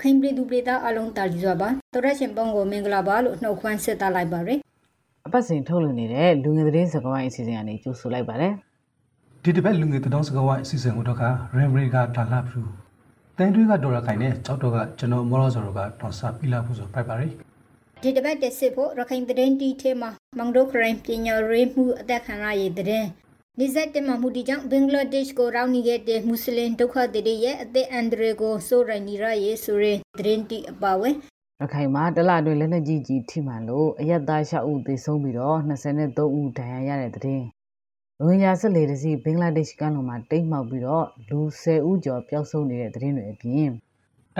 ရခိုင်ပြည်သူပြည်သားအလုံးတာလီစွာပါတော်ရရှင်ပေါင်းကိုမင်္ဂလာပါလို့နှုတ်ခွန်းဆက်သလိုက်ပါရယ်အပတ်စဉ်ထုတ်လွှင့်နေတဲ့လူငယ်သတင်းစကားဝိုင်းအစီအစဉ်ကနေကြိုဆိုလိုက်ပါတယ်ဒီတစ်ပတ်လူငယ်သတင်းစကားဝိုင်းအစီအစဉ်ကိုတော့ကရမ်ရီကတာလာဖူတန်တွေကဒေါ်ရခိုင်နဲ့ကြောက်တော့ကကျွန်တော်မော်ရောစောကတော်စာပြလာဖို့ဆိုပိုက်ပါရယ်ဒီတစ်ပတ်တက်စစ်ဖို့ရခိုင်သတင်းတီထဲမှာမန်ဒိုခရိုင်ပညာရေးမှုအသက်ခံရရေးတဲ့ နိဇတ်တမမှုဒီကြောင့်ဘင်္ဂလားဒေ့ရှ်ကိုရောက်နေခဲ့တဲ့မွတ်စလင်ဒုက္ခသည်ရဲ့အသက်အန္တရာယ်ကိုစိုးရိမ်နေရရေးဆိုရင်သတင်းတီအပါဝင်ရခိုင်မှာတလအတွင်းလက်နက်ကြီးကြီးထိမှန်လို့အရက်သား6ဦးသေဆုံးပြီးတော့23ဦးဒဏ်ရာရတဲ့တဲ့ရိုဟင်ဂျာဆက်လေတစီဘင်္ဂလားဒေ့ရှ်ကမ်းလွန်မှာတိတ်မှောက်ပြီးတော့လူ10ဦးကျော်ပျောက်ဆုံးနေတဲ့တဲ့တွေအပြင်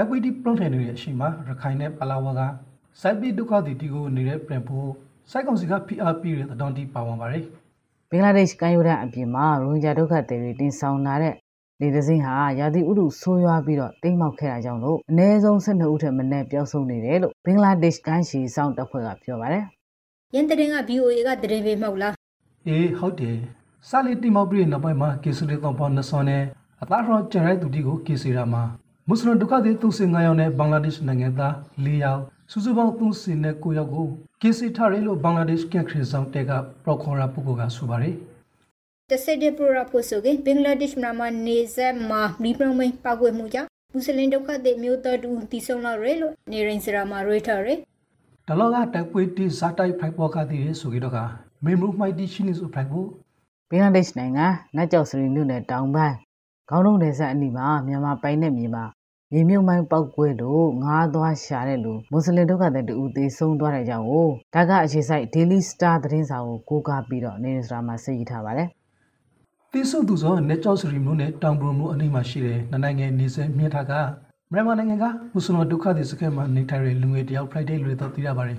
equity ပရိုထန်တွေရဲ့အရှိမရခိုင်နဲ့ပလာဝါကစိုက်ပီဒုက္ခသည်တီကိုနေတဲ့ပြန်ဖို့စိုက်ကောင်စီက PRP ရဲ့တတော်တီပါဝင်ပါတယ် ဘင်္ဂလားဒေ့ရှ်ကမ်းရိုးတန်းအပြင်မှာရိုဟင်ဂျာဒုက္ခသည်တွေတင်ဆောင်လာတဲ့လေတစင်းဟာရာသီဥတုဆိုးရွားပြီးတော့တိမ်မောက်ခဲ့တာကြောင့်လို့အနည်းဆုံး12ဦးထက်မနည်းပျောက်ဆုံးနေတယ်လို့ဘင်္ဂလားဒေ့ရှ်ကမ်းရှီစောင့်တပ်ဖွဲ့ကပြောပါတယ်။ရန်တရင်က BOA ကတရင်ပေးမဟုတ်လား။အေးဟုတ်တယ်။စာလီတိမောက်ပြီးနောက်ပိုင်းမှာကေဆူလေးတော့ပေါ်နဆွန်နဲ့အသားရောကျန်တဲ့သူတီကိုကေစီရာမှာမွတ်စလင်ဒုက္ခသည်သူစင်9ယောက်နဲ့ဘင်္ဂလားဒေ့ရှ်နိုင်ငံသား4ယောက် စုစုပေါင်း3စင်နဲ့9ယောက်ကိုကေစီထားရဲလို့ဘင်္ဂလားဒေ့ရှ်ကခရစ်ဆောင်တဲကပရိုခေါ်ရာပုဂ္ဂိုလ်ကဆိုပါတယ်။တဆက်တဲ့ပရိုပိုဆိုကဘင်္ဂလားဒေ့ရှ်မြန်မာနေဆက်မှာမိပရမိန်ပောက်ွယ်မှုကြောင့်မွတ်စလင်ဒုက္ခသည်မျိုးသားတူတီဆုံလာရဲလို့နေရင်စရာမှာရွေးထားရဲဒလောကတိုက်ပွဲတိဇာတိုက်ဖိုက်ပေါ်ကတည်းဆိုကြတော့ကမေမူမိုက်တီရှိနေဆိုဖိုက်ဖို့ဘင်္ဂလားဒေ့ရှ်နိုင်ငံနတ်ကျောက်စရီမြို့နယ်တောင်ပိုင်းခေါင်းလုံးနယ်ဆက်အနီးမှာမြန်မာပိုင်တဲ့မြေမှာ မြေမြုပ်မိုင်းပောက်ကွဲလို့ငားသွားရှာတဲ့လူမွတ်စလင်ဒုက္ခသည်တူသေဆုံးသွားတဲ့ကြောင်းကိုဒါကအခြေစိုက် Daily Star သတင်းစာကိုကိုးကားပြီးတော့နေစရာမှာစိတ်ထားပါတယ်တိစုသူဆိုနေကြောက်စရီမျိုးနဲ့တောင်ပရုမျိုးအနီးမှာရှိတဲ့နိုင်ငံနေစဲမြင့်ထားကမြန်မာနိုင်ငံကမွတ်စလင်ဒုက္ခသည်စခန်းမှာနေထိုင်တဲ့လူငယ်တယောက် Friday လွေတော့သိရပါတယ်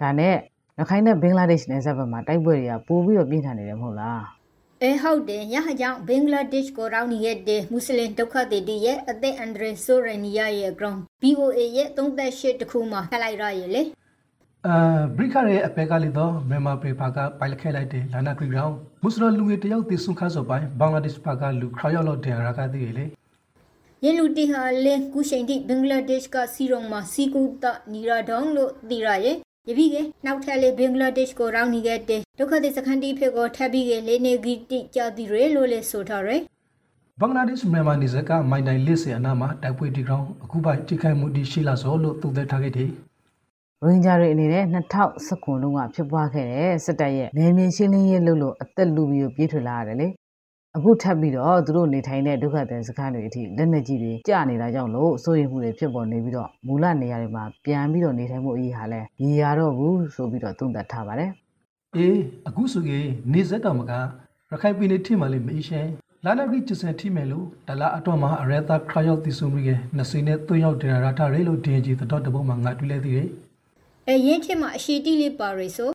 ဒါနဲ့ ရခိုင်နဲ့ဘင်္ဂလားဒေ့ရှ်နယ်စပ်ဘက်မှာတိုက်ပွဲတွေကပိုပြီးတော့ပြင်းထန်နေတယ်မဟုတ်လားအဲဟုတ်တယ်ရဟကြောင့်ဘင်္ဂလားဒေ့ရှ်ကိုရောက်နေတဲ့မွတ်စလင်ဒုက္ခသည်တွေရဲ့အသက်အန္တရာယ်ဆိုးရနီယာရဲ့ ground BOA ရဲ့38တခုမှခလိုက်ရရဲ့လေအာဘရိခရဲ့အပက်ကလေးတော့မြန်မာပေပါကပိုင်လက်ခဲလိုက်တယ်လာနာဂရီဂရောင်းမွတ်စလင်လူငယ်တယောက်တည်ဆုံခါစောပိုင်းဘင်္ဂလားဒေ့ရှ်ပါကလူခရောက်လောက်တယ်ရာကတည်းလေရင်လူတီဟာလေကုရှိန်တိဘင်္ဂလားဒေ့ရှ်ကစီရုံမှာစီကူတနီရာဒေါန်လို့တည်ရရဲ့ ယပိကနောက်ထပ်လေဘင်္ဂလားဒေ့ရှ်ကိုရောက်နေခဲ့တဲ့ဒုက္ခသည်စခန်းတီဖေကိုထပ်ပြီးကလေနေဂီတိကြသည်ရဲလို့လေဆိုထားရယ်ဘင်္ဂလားဒေ့ရှ်မြန်မာနေစကမိုင်တိုင်လစ်စီအနာမှာတိုက်ပွဲတီကောင်အခုပိုင်တိခိုင်မှုတီရှိလာစောလို့သူသက်ထားခဲ့တယ်ရိုဟင်ဂျာတွေအနေနဲ့2019လုံးကဖြစ်ပွားခဲ့တဲ့စစ်တပ်ရဲ့နယ်မြေရှင်းလင်းရေးလုပ်လို့အသက်လူပြီးပြေးထွက်လာရတယ်လေ အခုထပ်ပြီးတော့သူတို့နေထိုင်တဲ့ဒုက္ခသည်စခန်းတွေအထိလက်နက်ကြီးတွေကျနေတာကြောင့်လို့စိုးရိမ်မှုတွေဖြစ်ပေါ်နေပြီးတော့မူလနေရာတွေမှာပြန်ပြီးတော့နေထိုင်မှုအရေးဟာလည်းရည်ရတော့ဘူးဆိုပြီးတော့သုံးသပ်ထားပါတယ်။အေးအခုဆိုရင်နေစက်တော်မကရခိုင်ပြည်နယ်ထိမှလည်းမေးရှင်းလာနာဂရီကျစန်ထိမယ်လို့ဒလာအတော့မှာအရသာခရယောက်တီဆိုမိကနစိနဲ့သွင်းရောက်တင်ရတာရဲလို့ DNG တော့တပုတ်မှာငါတွေ့လဲသေးတယ်။အဲရင်ထိမှာအရှိတိလေးပါရီဆို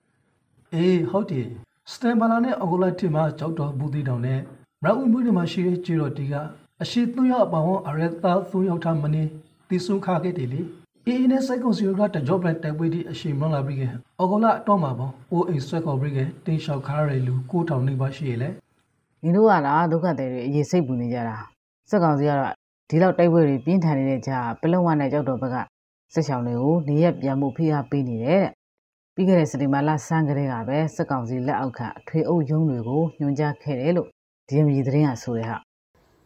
အေးဟုတ်တယ်စတန်ဘာလာနဲ့အဂိုလာထိမှာကြောက်တော်ဘူးတီတောင်နဲ့မ ရဦးမှုတွေမှာရှိတဲ့ကျေတော်တီကအရှိသွင်းရောက်အပောင်းအရသာသွင်းရောက်ထားမနေတီဆုံခါခဲ့တယ်လေအေးနဲ့စိုက်ကွန်စီရိုကတကြော့ပလက်တိုက်ပွဲဒီအရှိမလာပြီးကအော်ဂိုလာတော့မှာပေါ့အိုအိမ်ဆွဲခေါ်ပြီးကတင်းလျှောက်ခါရလူ9000နေပါရှိရလေညီတို့ကလားဒုက္ခတွေအရေးစိတ်ပူနေကြတာစက်ကောင်စီကတော့ဒီလောက်တိုက်ပွဲတွေပြင်းထန်နေတဲ့ကြားပလုံဝနဲ့ကြောက်တော်ဘက်ကစက်ချောင်းတွေကိုနေရက်ပြန်မှုဖိအားပေးနေတယ်တဲ့ပြီးခဲ့တဲ့စက်တင်ဘာလဆန်းကလေးကပဲစက်ကောင်စီလက်အောက်ခံအထွေအုပ်ရုံးတွေကိုညွှန်ကြားခဲ့တယ်လို့ DMG သတင်းကဆိုရဟာ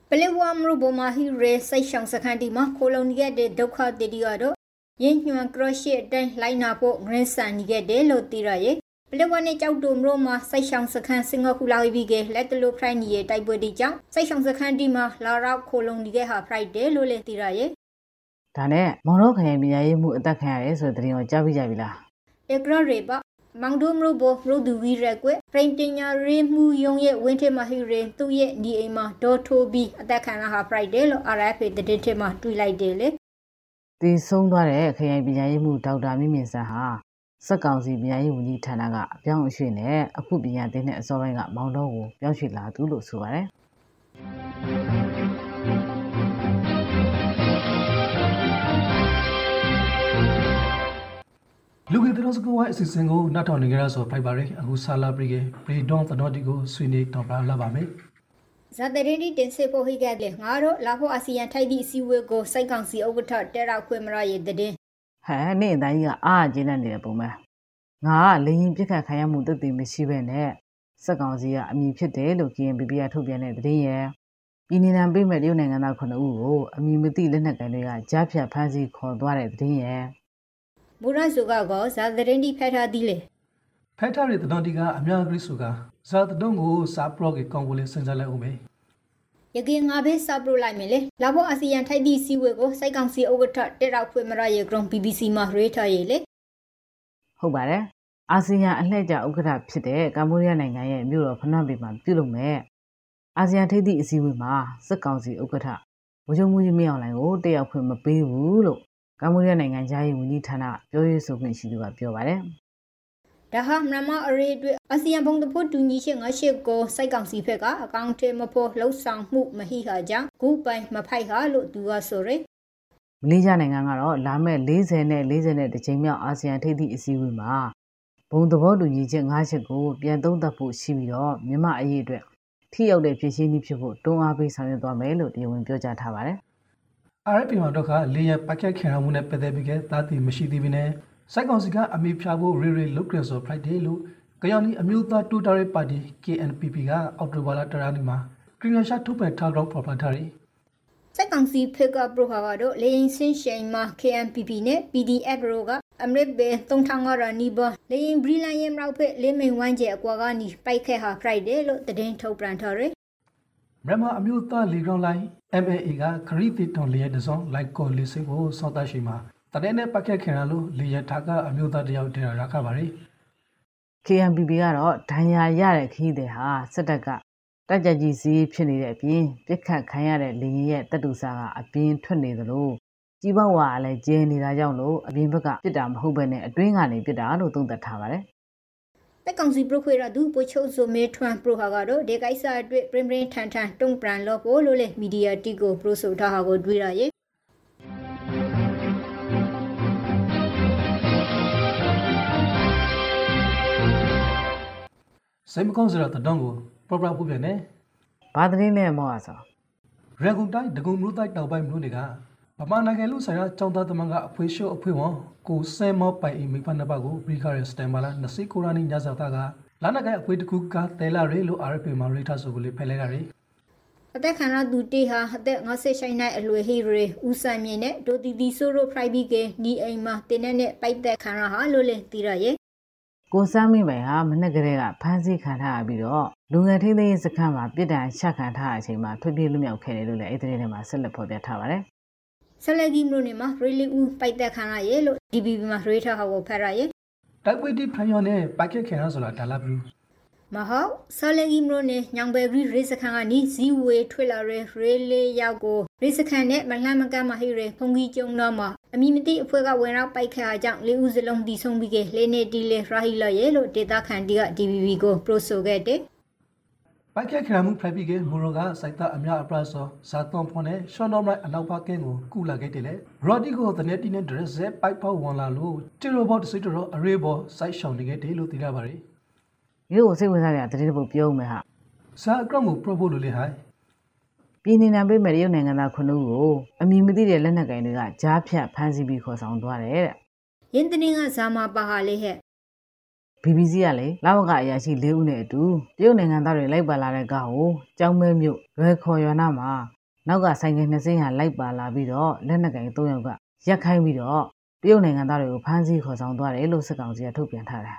ပလေဝါမရဘမာဟီရေစိတ်ဆောင်စခန်းဒီမှာခိုလုံနေခဲ့တဲ့ဒုက္ခတတိကတော့ရင်းညွန်ကရရှိအတိုင်းလိုက်နာဖို့ဂရင်းဆန်နေခဲ့တယ်လို့သိရရဲ့ပလေဝါနဲ့ကြောက်တုံမရမှာစိတ်ဆောင်စခန်းစင်ကာပူလာပြီးကလက်တလို့ဖရိုက်နီရဲ့တိုက်ပွဲဒီကြောင့်စိတ်ဆောင်စခန်းဒီမှာလာရောက်ခိုလုံနေခဲ့ဟာဖရိုက်တယ်လို့လည်းသိရရဲ့ဒါနဲ့မောင်တော်ခရိုင်ပြည်ရေးမှုအသက်ခံရတယ်ဆိုတဲ့သတင်းကိုကြားပြီးကြပြီလားဧကရရေပါ မောင်ဒိုမရိုဘရိုဒူဝီရက်ကွပရိန်တင်ညာရေမှုယုံရဲ့ဝင်းထမဟီရင်သူ့ရဲ့ဒီအိမ်မှာဒေါ်ထိုဘီအသက်ခံရဟာ Friday လို့ RFA သတင်းထမှာတွေ့လိုက်တယ်လေတည်ဆုံးသွားတဲ့ခရိုင်ပညာရေးမှုဒေါက်တာမြင့်မြင့်စံဟာစက်ကောင်စီပညာရေးဝန်ကြီးဌာနကအပြောင်းအရွှေ့နဲ့အခုပညာသင်တဲ့အစောပိုင်းကမောင်တော်ကိုပြောင်းရွှေ့လာသူလို့ဆိုပါတယ် လူကြီးတော်စကောဝိုင်းအစီအစဉ်ကိုနောက်ထောင်နေကြရဆိုဖိုက်ပါရယ်အခုဆာလာပရီကပရီဒွန်သတော်တီကိုဆွေးနွေးတော့ပါလာပါမယ်ဇာတရင်ဒီတင်စေဖို့ဟိကတဲ့ငါတို့လာဖို့အာဆီယံထိုက်သည့်အစည်းအဝေးကိုစိုက်ကောင်စီဥက္ကဋ္ဌတဲရောက်ခွင့်မရရဲ့တဲ့ဟဲ့နေ့အတိုင်းကြီးကအားကျင်းနေတဲ့ပုံမှန်ငါကလေရင်ပြစ်ခတ်ခံရမှုတည်တည်မရှိပဲနဲ့စက်ကောင်စီကအမိဖြစ်တယ်လို့ KNPP ကထုတ်ပြန်တဲ့သတင်းရဲ့ပြည်နယ်ပေးမဲ့တရုတ်နိုင်ငံသား9ဦးကိုအမိမသိလက်နက်ကိုင်တွေကကြားဖြတ်ဖမ်းဆီးခေါ်သွားတဲ့သတင်းရဲ့ ဘူရဆုကကောဇာသတင်းဒီဖက်ထားသည်လေဖက်ထားတဲ့တန်တီကအများကြီးစုကဇာတတုံးကိုစာပရော့ကေကောင်ကိုလေးစင်စားလိုက်အောင်မေယကေငါဘေးစာပရိုလိုက်မယ်လေလာဖို့အာဆီယံထိုက်သည့်စီဝေကိုစိုက်ကောင်စီဥက္ကဋ္ဌတက်ရောက်ဖွင့်မရရေကရုံ BBC မှာရေးထားရေလေဟုတ်ပါတယ်အာဆီယံအလှည့်ကျဥက္ကဋ္ဌဖြစ်တဲ့ကမ္ဘောဒီးယားနိုင်ငံရဲ့မြို့တော်ဖနွမ်ပင်မှာပြုလုပ်မဲ့အာဆီယံထိပ်သည့်အစည်းအဝေးမှာစစ်ကောင်စီဥက္ကဋ္ဌဝဂျုံမူကြီးမင်းအောင်လှိုင်ကိုတက်ရောက်ခွင့်မပေးဘူးလို့ ကမ္ဘောဒီးယားနိုင်ငံသားရေးဝန်ကြီးဌာနပြောရေးဆိုခွင့်ရှိသူကပြောပါတယ်။ဒါဟာမြန်မာအရေးအတွက်အာဆီယံဘုံတဖို့တူညီချက်ငါရှစ်ကိုစိုက်ကောင်စီဘက်ကအကောင့်ထဲမဖို့လှုပ်ဆောင်မှုမဟိဟာကြောင့်ဂူပိုင်မဖိုက်ဟာလို့သူကဆိုရယ်မလေးရှားနိုင်ငံကတော့လာမဲ့40နဲ့40နဲ့တကြိမ်မြောက်အာဆီယံထိပ်သည့်အစည်းအဝေးမှာဘုံသဘောတူညီချက်၅ချက်ကိုပြန်သုံးသပ်ဖို့ရှိပြီးတော့မြန်မာအရေးအတွက်ထိရောက်တဲ့ဖြစ်ရှင်းနည်းဖြစ်ဖို့တွန်းအားပေးဆောင်ရွက်သွားမယ်လို့တရားဝင်ပြောကြားထားပါတယ်။ RFP မှာတော့ကလေယာပတ်ကက်ခံရမှုနဲ့ပတ်သက်ပြီးကတာတီမရှိသေးဘဲနဲ့စိုက်ကောင်စီကအမိဖြာဖို့ရေရေလုတ်ကြဆို Friday လို့ကြောင်နီအမျိုးသားတူတာရေးပါတီ KNPP ကအောက်တိုဘာလတရာနီမှာကရင်ရှာထုတ်ပြန်ထားတော့ဖော်ပြထားတယ်စက်ကောင်စီဖေကပရိုဟာကတော့လေရင်စင်းရှိန်မှာ KNPP နဲ့ PDF တို့ကအမရစ်ဘေ3500ရနီဘလေရင်ဘရီလန်ရဲ့မြောက်ဖက်လေးမိန်ဝိုင်းကျဲအကွာကနီပိုက်ခဲဟာ Friday လို့သတင်းထုတ်ပြန်ထားတယ် မြန်မာအမျိုးသားလီဂရောင်းလိုင်း MAA ကခရီးတီတွန်လျက်တစုံလိုက်ကော်လီစင်ကိုစောတရှိမှာတတဲ့နဲ့ပတ်ခက်ခင်ရလို့လေရထားကအမျိုးသားတယောက်တင်ရခပါရီ KNPP ကတော့ဒဏ်ရာရတဲ့ခီးတဲ့ဟာစစ်တပ်ကတက်ကြကြီးစီးဖြစ်နေတဲ့အပြင်ပြစ်ခတ်ခံရတဲ့လေရင်ရဲ့တပ်တူစာကအပြင်ထွက်နေသလိုကြီးပေါဝါလည်းကျင်းနေတာကြောင့်လို့အပြင်ဘက်ကပြစ်တာမဟုတ်ဘဲနဲ့အတွင်းကနေပြစ်တာလို့သုံးသပ်ထားပါတယ် တက်ကောင်စီပရိုခွေရဒူပိုချုပ်ဆိုမေထွန်ပရိုဟာကတော့ဒီကိစ္စအတွက်ပရင်ပရင်ထန်ထန်တုံပရန်လို့ပို့လို့လေမီဒီယာတီကိုပရိုဆိုထားဟာကိုတွေးရရဲ့စိတ်မကောင်းစရာတတောင်းကိုပပပူပြန်နေဘာသတင်းလဲမောအစောရန်ကုန်တိုင်းဒဂုံမြို့တိုင်းတောင်ပိုင်းမြို့တွေက ဗမာနိုင်ငံလူဆိုင်ရာចောင်းသားသမန်ကအဖွေရှုပ်အဖွေဝန်ကိုဆဲမောပိုင်အိမိဖနဘကိုဘရီခါရစတန်မာလာနစီကိုရာနီညဇာတာကလာနကအဖွေတခုကတဲလာရဲလို့ RFP မှာရိထားဆိုကိုလေးဖဲလဲကြတယ်အသက်ခံရသူတေဟာအသက်50ရှိုင်းနိုင်အလွယ်ဟီရေဦးစံမြင့်နဲ့ဒိုတီတီဆိုရိုဖရိုက်ဘီကနီအိမ်မှာတင်းနဲ့နဲ့ပိုက်သက်ခံရဟာလို့လဲသိရရဲ့ကိုစမ်းမိပိုင်ဟာမနေ့ကလေးကဖမ်းဆီးခံထားရပြီးတော့လူငယ်ထိန်းသိမ်းရေးစခန်းမှာပြစ်ဒဏ်ချခံထားတဲ့အချိန်မှာထွက်ပြေးလွတ်မြောက်ခဲ့တယ်လို့လည်းအဲ့ဒီထဲမှာဆက်လက်ဖော်ပြထားပါတယ်။ ဆက်လက်ကြီးမြို့နယ်မှာရီလီဦးပိုက်သက်ခံရရဲ့လို့ DBB မှာရေးထားဟောကိုဖတ်ရရဲ့တိုက်ပွဲတိဖန်ရောနဲ့ပိုက်ကက်ခံရဆိုတာဒါလာဘူးမဟုတ်ဆာလင်ဂီမရိုနဲ့ညောင်ဘယ်ဂရီရေစခန်ကနီဇီဝေထွေလာရဲရေလေးရောက်ကိုရေစခန်နဲ့မလှမ်းမကမ်းမဟိရဲဖုန်ကြီးကျုံတော့မှာအမိမတိအဖွဲ့ကဝင်ရောက်ပိုက်ခါကြောင့်လေးဦးစလုံးတီဆုံးပြီးကလေးနေတီလေရာဟီလာရဲလို့ဒေတာခန်တီက DVB ကိုပရိုဆိုခဲ့တဲ့ ပိုက်ကက်ခရမှုဖရိုက်ပြီးကမိုရိုကစိုက်တာအများအပရာဆောဇာသွန်ဖွန်နဲ့ရှော့နော်မိုက်အနောက်ဘကင်းကိုကူလာခဲ့တယ်လေရော်ဒီကိုတနေ့တီနဲ့ဒရက်ဇက်ပိုက်ဖောက်ဝန်လာလို့တီရိုဘော့စစ်တရောအရေးဘောစိုက်ရှောင်းနေခဲ့တယ်လို့သိရပါတယ်မြို့ကိုစိတ်ဝင်စားကြတဲ့တတိတပုတ်ပြောမယ်ဟာစာအကရမ်ကိုပရိုပိုလိုလေဟိုင်ပြည်နေနံပေးမဲ့ရုပ်နိုင်ငံသားခုနှစ်ဦးကိုအမည်မသိတဲ့လက်နက်ကင်တွေကကြားဖြတ်ဖမ်းဆီးပြီးခေါ်ဆောင်သွားတယ်တဲ့ရင်းတင်းကဇာမာပါဟာလေးဟဲ့ BBC ကလေလာဝကအရာရှိ၄ဦးနဲ့အတူတရုတ်နိုင်ငံသားတွေလိုက်ပါလာတဲ့ကားကိုကျောင်းမဲမြို့ရွယ်ခေါ်ရွာနာမှာနောက်ကဆိုင်ကယ်နှစ်စင်းဟာလိုက်ပါလာပြီးတော့လက်နက်ကင်၃ယောက်ကရက်ခိုင်းပြီးတော့တရုတ်နိုင်ငံသားတွေကိုဖမ်းဆီးခေါ်ဆောင်သွားတယ်လို့စစ်ကောင်စီကထုတ်ပြန်ထားတယ်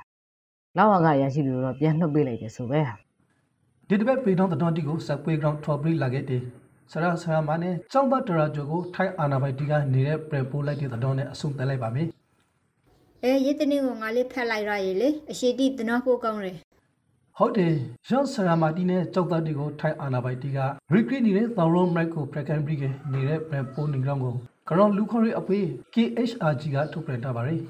လောက်ဝကရရှိပြီးတော့ပြန်နှုတ်ပေးလိုက်တယ်ဆိုပဲဒီတပတ်ပေတောင်းတတော်တီကိုစက်ပွေးဂရောင်းထော်ပရီလာခဲ့တယ်ဆရာဆရာမနဲ့ကျောင်းသားတရာဂျိုကိုထိုင်းအာနာဘိုင်တီကနေတဲ့ပြန်ပို့လိုက်တဲ့တတော်နဲ့အဆုံးတက်လိုက်ပါမယ် အဲရစ်တနင်းကိုငါလေးဖက်လိုက်ရရေလေအရှိတိတနောဖို့ကောင်းတယ်ဟုတ်တယ်ဂျွန်ဆရာမာတီနဲ့ကျောက်သားတီကိုထိုင်းအာနာဘိုင်တီကရီကရီနေတဲ့သော်ရွန်မိုက်ကိုပရက်ကန်ဘရီကနေတဲ့ပြန်ပို့နေကြောင်းကိုကရောလူခေါ်ရအပွေး KHRG ကထုတ်ပြန်ထားပါတယ်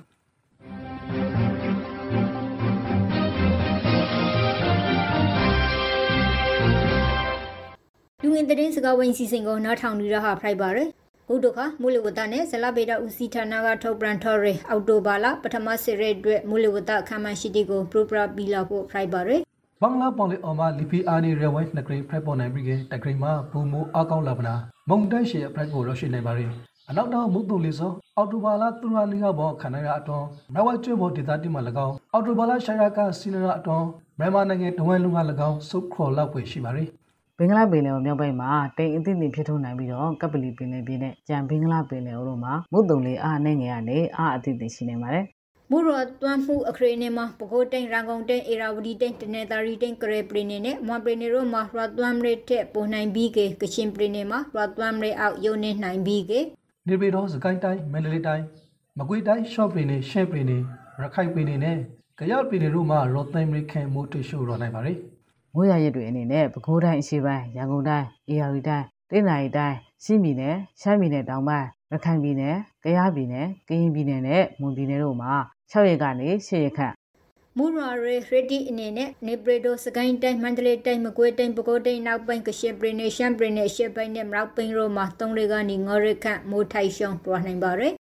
လူငင်သတင်းစကားဝိုင်းစီစဉ်ကိုနားထောင်နေရဟာဖိုက်ပါရယ် ကုဒုခမူလဝတနဲ့ဇလဗေဒဦးစီးဌာနကထုတ်ပြန်ထော်ရအော်တိုဘာလပထမစစ်ရဲအတွက်မူလဝတခမ်းမရှိတီကိုပရိုပရာပီလာဖို့ဖရိုက်ပါရယ်ဘင်္ဂလားပေါ်လီအော်မာလီပီအာနီရဲဝိုင်းနဂရီဖရိုက်ပေါ်နိုင်ပြီးကတဂရီမှာဘူမိုအကောင်းလာပနာမုံတိုက်ရှေဖရိုက်ကိုရရှိနိုင်ပါရယ်အနောက်တော့မုတ်တုလီစောအော်တိုဘာလာသူရလီကဘောခန္ဓာရအတော်မဝကျွဘောဒေတာတိမှာ၎င်းအော်တိုဘာလာရှာရကစီနရာအတော်မြန်မာနိုင်ငံတဝဲလုံးက၎င်းစုခေါ်လောက်ွယ်ရှိပါရယ်ဘ င်္ဂလားပင်လယ်မြောက်ပိုင်းမှာတိမ်အသင့်တင်ဖြစ်ထွန်းနိုင်ပြီးတော့ကပလီပင်လယ်ပြင်နဲ့ကြံဘင်္ဂလားပင်လယ်တို့မှာမုတ်တုံလေးအားနဲ့ငယ်ကနေအားအသင့်တင်ရှိနေပါတယ်။မူရတွမ်းမှုအခရေနေမှာပကိုးတိန်ရန်ကုန်တိန်အေရာဝတီတိန်တနေတာရီတိန်ကရေပရီနေနဲ့မွန်ပရီနေတို့မှာရတွမ်းရဲတဲ့ပုံနိုင်ပြီးကကရှင်ပရီနေမှာရတွမ်းရဲအောက်ယုံနေနိုင်ပြီးကနေပြည်တော်စကိုင်းတိုင်းမန္တလေးတိုင်းမကွေးတိုင်းရှော့ပရီနေရှဲပရီနေရခိုင်ပရီနေနဲ့ကြရောက်ပရီနေတို့မှာရော့သမ်ရီခင်မိုတိုရှိုးရောနိုင်ပါတယ်။ မိုးရရစ်တွေအနေနဲ့ပဲခူးတိုင်းအရှေ့ပိုင်းရန်ကုန်တိုင်းအေရဝတီတိုင်းတနင်္သာရီတိုင်းရှမ်းပြည်နယ်ရှမ်းပြည်နယ်တောင်ပိုင်းရခိုင်ပြည်နယ်ကယားပြည်နယ်ကရင်ပြည်နယ်နဲ့မွန်ပြည်နယ်တို့မှာ6ရက်ကနေ10ရက်ခန့်မူရာရေရတီအနေနဲ့နေပရီဒိုစကိုင်းတိုင်းမန္တလေးတိုင်းမကွေးတိုင်းပဲခူးတိုင်းနောက်ပိုင်းကရှစ်ပရီနေရှမ်းပရီနေရှစ်ပိုင်းနဲ့မရောက်ပင်းရိုမှာ3ရက်ကနေ9ရက်ခန့်မိုးထိုက်ရှုံတွားနိုင်ပါရယ်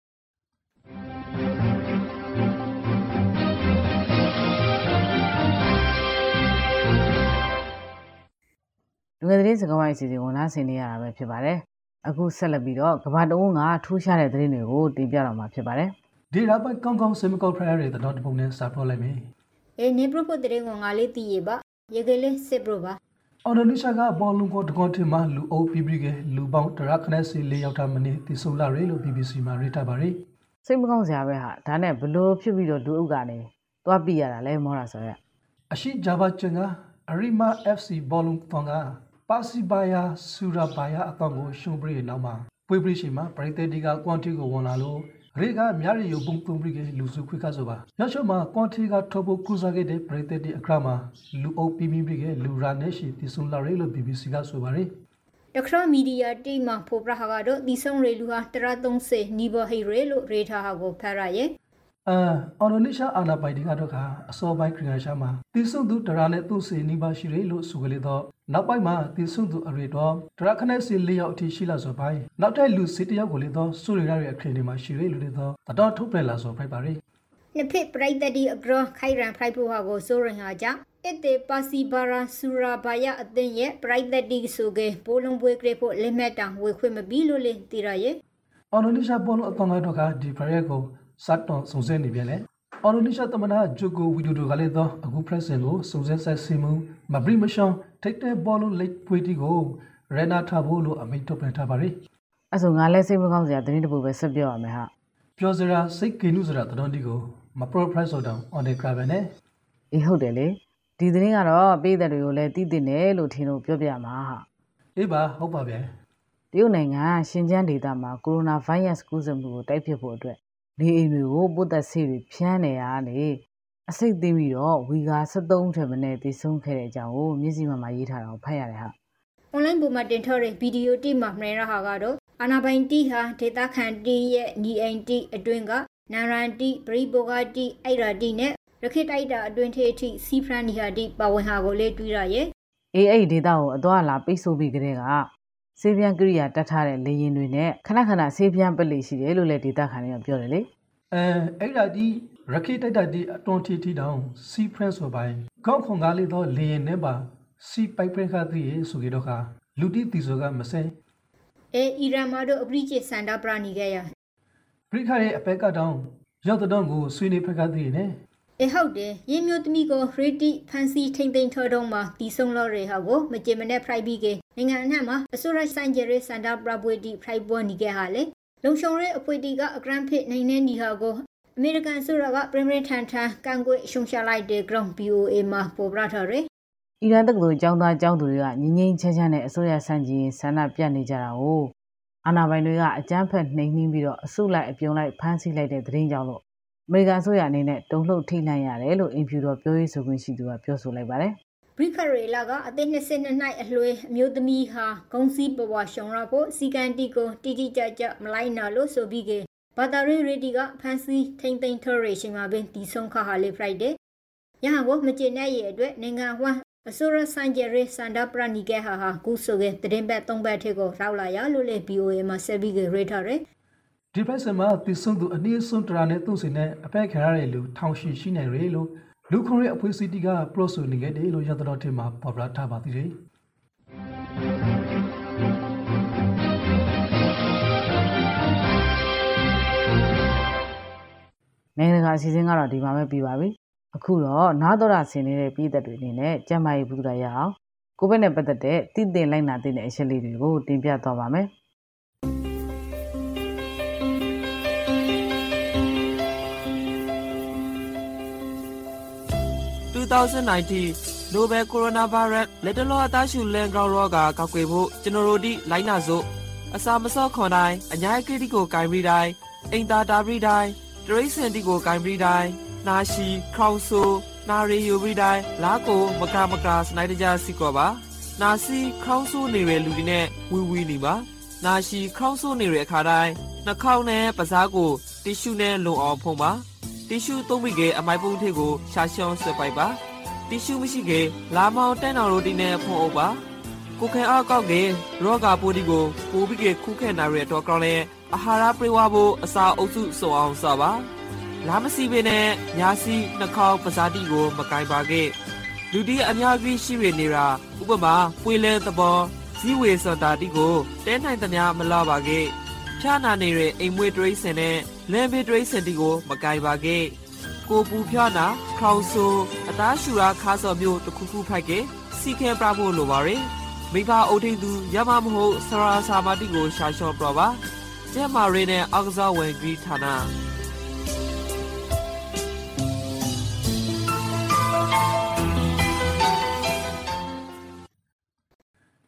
ငယ်သတင်းစကားဝိုင်းအစီအစဉ်ကိုနားဆင်နေရတာပဲဖြစ်ပါတယ်။အခုဆက်လက်ပြီးတော့ကဘာတအုံးကထူးခြားတဲ့သတင်းတွေကိုတင်ပြတော့မှာဖြစ်ပါတယ်။ဒီတော့ကောင်းကောင်းစင်မကောက်ဖရရတဲ့တော့တပုံနဲ့စာပေါ်လိုက်မယ်။အေးနေပရိုတဲ့သတင်းကိုငါလေးသိရပါ။ရေကလေးစစ်ပရိုပါ။အော်ဒိုနီးရှားကဘောလုံးကိုတကောတင်မှာလူအုပ်ပြီးပြီးကလူပေါင်းတရခနဲ့စီလေးယောက်တာမနေတီဆိုလာရေလို့ BBC မှာရေးထားပါရယ်။စိတ်မကောင်းစရာပဲဟာဒါနဲ့ဘလို့ဖြစ်ပြီးတော့လူအုပ်ကနေသွားပြရတာလဲမောတာဆိုရ။အရှိဂျာဘာချန်ကအရီမာ FC ဘောလုံးတောင်က ပါစီဘာယာဆူရာဘာယာအကောင်ကိုရှုံပရိနောက်မှာပွေပရိရှိမှာပရိသေတီကကွန်တီကိုဝန်လာလို့ရေကမြရီယုံပုံပုံပရိကလူစုခွေခါဆိုပါရရှိမှာကွန်တီကထဘကုစားခဲ့တဲ့ပရိသေတီအခရမှာလူအုပ်ပြီးပြီးပရိကလူရာနေရှိတီဆွန်လာရေလို့ BBC ကဆိုပါရယ်တခရမီဒီယာတိမဖိုပရဟာကတော့ဒီဆုံရေလူဟာတရ30နီဘဟိရေလို့ရေထားဟာကိုဖရရဲ့ အာအော်နိုနီရှာအာနာပိုင်ဒီကတော့ကအစောပိုင်းခရီးရှာမှာတီဆုံသူတရာနဲ့သူ့စီနီးပါရှိရလို့ဆိုကလေးတော့နောက်ပိုင်းမှာတီဆုံသူအရေတော့တရာခနဲ့စီလေးယောက်အထိရှိလာဆိုပိုင်းနောက်ထပ်လူစီတယောက်ကိုလေးတော့စူရီရရဲ့အခရင်တွေမှာရှိရလို့လေးတော့တတော်ထုတ်ပြန်လာဆိုဖိုက်ပါရီနှစ်ဖက်ပရိသတ်ဒီအဂရခိုင်ရန်ဖိုက်ဖို့ဟာကိုဆိုရင်ဟာကြောင့်အတေပါစီဘာရာဆူရာဘာယာအသင်းရဲ့ပရိသတ်ဒီဆိုကေပိုလုံပွဲကရဖို့လက်မဲ့တောင်ဝေခွင့်မပြီးလို့လေတီရရဲ့အော်နိုနီရှာပေါ်လို့အကောင်ကတော့ကဒီပရက်ကို စတ်တော်စုံစဲနေပြန်လေအော်ရိုနီရှာတမနာဂျိုကိုဝီဒိုဒိုကလည်းတော့အခု president ကိုစုံစဲဆက်စီမှုမဘရီမရှောင်းထိတ်တဲ့ဘောလုံးလက်ပွေးတီကိုရနာထားဖို့လို့အမိန့်ထုတ်ပြန်ထားပါရီအဲ့ဆိုငါလည်းစိတ်မကောင်းစရာသတင်းတပုပဲဆက်ပြောရမယ်ဟာပြောစရာစိတ်ကိနုစရာတတော်တီကိုမပရိုပရက်ဆိုတော့ on the crab နဲ့အေးဟုတ်တယ်လေဒီသတင်းကတော့ပေးတဲ့တွေကိုလည်းသိသိနဲ့လို့ထင်လို့ပြောပြမှာဟာအေးပါဟုတ်ပါဗျာတရုတ်နိုင်ငံရှင်ကျန်းဒေသမှာကိုရိုနာဗိုင်းရပ်စ်ကူးစက်မှုကိုတိုက်ဖျက်ဖို့အတွက် နေအိမ်တွေကိုပိုးသက်ဆေးတွေဖြန်းနေရနေအစိတ်သိမ်းပြီးတော့ဝီဂါ73ထက်မနည်းတည်ဆုံးခဲ့တဲ့အကြောင်းကိုမျက်စိမှမှာရေးထားတာကိုဖတ်ရတယ်ဟာ။ online ပုံမှာတင်ထော်တဲ့ဗီဒီယိုတိမှာမှန်ရဟာကတော့အာနာပိုင်တီဟာဒေတာခန်တီရဲ့ညီအိမ်တီအတွင်းကနာရန်တီပရိဘောဂတီအိုက်ရာတီနဲ့ရခိတိုက်တာအတွင်းထေအထိစီဖရန်နီဟာတီပါဝင်ဟာကိုလေးတွေးရရဲ့အေးအဲ့ဒေတာကိုအသွားလာပိတ်ဆို့ပြီးကြတဲ့က ဆေးပြန်းကိရိယာတတ်ထားတဲ့လေရင်တွေနဲ့ခဏခဏဆေးပြန်းပလိရှိတယ်လို့လည်းဒေတာခန်တွေကပြောတယ်လေအဲအဲ့ဒါဒီရခိတိုက်တာဒီအတွန်တီတီတောင်စီဖရက်ဆိုပိုင်းခေါခုံကားလေးတော့လေရင်နဲ့ပါစီပိုက်ပရခတိရေဆိုကြတော့ခါလူတိတီဆိုကမစဲအဲအီရန်မှာတော့အပရိချေစန္ဒပရဏီခဲ့ရပရိခရဲ့အပက်ကတောင်ရောက်တော့ကိုဆွေးနေဖက်ကတိနေ အေဟုတ်တယ်ရင်းမျိုးသမီးကိုရေတီဖန်စီထိန်သိမ်းထော်တော့မှာတီဆုံလော်ရေဟာကိုမကြင်မနဲ့ဖရိုက်ပြီးကနိုင်ငံအနှံ့မှာအစိုးရဆိုင်ဂျေရစန္ဒပရပွေတီဖရိုက်ပေါ်နေခဲ့ဟာလေလုံခြုံရေးအဖွဲ့တီကအဂရန်ဖြစ်နိုင်တဲ့ညီဟာကိုအမေရိကန်ဆိုရကပရင်ပရင်ထန်ထန်ကန်ကွေရှုံချလိုက်တဲ့ ground BOA မှာပေါ်ပြထားတယ်အီရန်တက္ကသိုလ်ကျောင်းသားကျောင်းသူတွေကငင်းငင်းချမ်းချမ်းနဲ့အစိုးရဆန့်ကျင်ဆန္ဒပြနေကြတာကိုအာဏာပိုင်တွေကအကြမ်းဖက်နှိမ်နှင်းပြီးတော့အစုလိုက်အပြုံလိုက်ဖမ်းဆီးလိုက်တဲ့သတင်းကြောင့်လို့ အမေရိကန်ဆိုရအနေနဲ့တုံ့လှုပ်ထိတ်လန့်ရတယ်လို့အင်ဖြူတော်ပြောရေးဆိုခွင့်ရှိသူကပြောဆိုလိုက်ပါတယ်ရိခရေလာကအသက်22နှစ်အလွယ်အမျိုးသမီးဟာဂုံစီးပဝါရှုံရဖို့စီကန်တီကိုတီတီကြကြမလိုက်နာလို့ဆိုပြီးကဘာသာရေးရီတီကဖန်စီထိန်သိမ်းထော်ရေရှင်မှာပင်တီဆုံခါဟာလေဖရိုက်ဒေးရဟန်းကိုမကျေနပ်ရဲ့အတွက်နိုင်ငံဝမ်းအစိုးရဆိုင်ကျရဲစန္ဒပရနီကဲဟာဟာကုဆိုကတရင်ဘက်သုံးဘက်ထေကိုရောက်လာရလို့လေ BOA မှာဆက်ပြီးကြရထားတယ် ဒီဖိုက်ဆန်မှာတည်ဆုံသူအနည်းဆုံးတရာနဲ့သူ့စင်နဲ့အပက်ခံရတဲ့လူထောင်ရှိရှိနေရလို့လူခွန်ရဲ့အဖွဲ့အစည်းတီကပရိုဆိုနေခဲ့တယ်လို့ရသတော်ထင်မှာပေါ်ပြထားပါသေးတယ်နိုင်ငံတကာအစီအစဉ်ကတော့ဒီမှာပဲပြီးပါပြီအခုတော့နားတော်တာဆင်နေတဲ့ပြည်သက်တွေအနေနဲ့ကျမ်းမာရေးဘုဒ္ဓရအောင်ကိုဗစ်နဲ့ပတ်သက်တဲ့တည်တင်လိုက်နာတဲ့အချက်လေးတွေကိုတင်ပြသွားပါမယ် 2019 Nobel Coronavirus လက်တလောအသားရှူလန်ကောက်ရောဂါကောက်ွယ်ဖို့ကျွန်တော်တို့ဒီလိုင်းနာစို့အစာမစော့ခွန်တိုင်းအညာကိတိကိုဂိုင်ပြီးတိုင်းအိမ်သာတာပြီးတိုင်းတရိစင်တီကိုဂိုင်ပြီးတိုင်းနာရှိခေါင်ဆူနာရီယူပြီးတိုင်းလာကိုမကမကစနိုက်တကြစီကောပါနာစီခေါင်းဆူနေတဲ့လူတွေနဲ့ဝီဝီနေပါနာရှိခေါင်းဆူနေတဲ့အခါတိုင်းနှာခေါင်းနဲ့ပါးစားကိုတီရှူနဲ့လုံအောင်ဖုံးပါ တီရှူသုံးပြီးကအမိုက်ပုံးထည့်ကိုရှာရှောင်းဆွဲပိုက်ပါတီရှူမရှိကလာမောင်တန်းတော်ရိုတီနဲ့ဖုံးအုပ်ပါကိုခဲအားကောက်ကရောဂါပိုးဒီကိုပိုးပြီးကခုခဲနာရတဲ့တော့ကောင်းလဲအာဟာရပြေဝဖို့အစာအုပ်စုစုံအောင်စပါလာမစီပင်နဲ့ညာစီနှာခေါင်းပဇာတိကိုမကင်ပါခဲ့လူတီအများကြီးရှိရနေတာဥပမာပွေလဲသဘောဇီဝေစတာတိကိုတဲနိုင်သမျှမလာပါခဲ့ဖြာနာနေတဲ့အိမ်မွေးတရိစင်နဲ့ လမ်းဘေးတရိစင်တီကိုမကင်ပါခဲ့ကိုပူဖြာနာခေါင်ဆူအသားရှူရာခါစော်မျိုးတစ်ခုခုဖိုက်ကစီခဲပြဖို့လိုပါရယ်မိဘအုပ်ထိန်သူရမမဟုတ်ဆရာစာမတိကိုရှာလျှော့ပြပါကျဲမာရီနဲ့အောက်ကစားဝင်ဂရီဌာန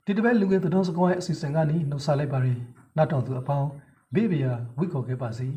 ဒီတစ်ပတ်လူငယ်သတင်းစကားရဲ့အစီအစဉ်ကနေနှုတ်ဆက်လိုက်ပါရယ်နောက်တော်သူအပေါင်းဘေးဘေးဝိခေါ်ခဲ့ပါစီ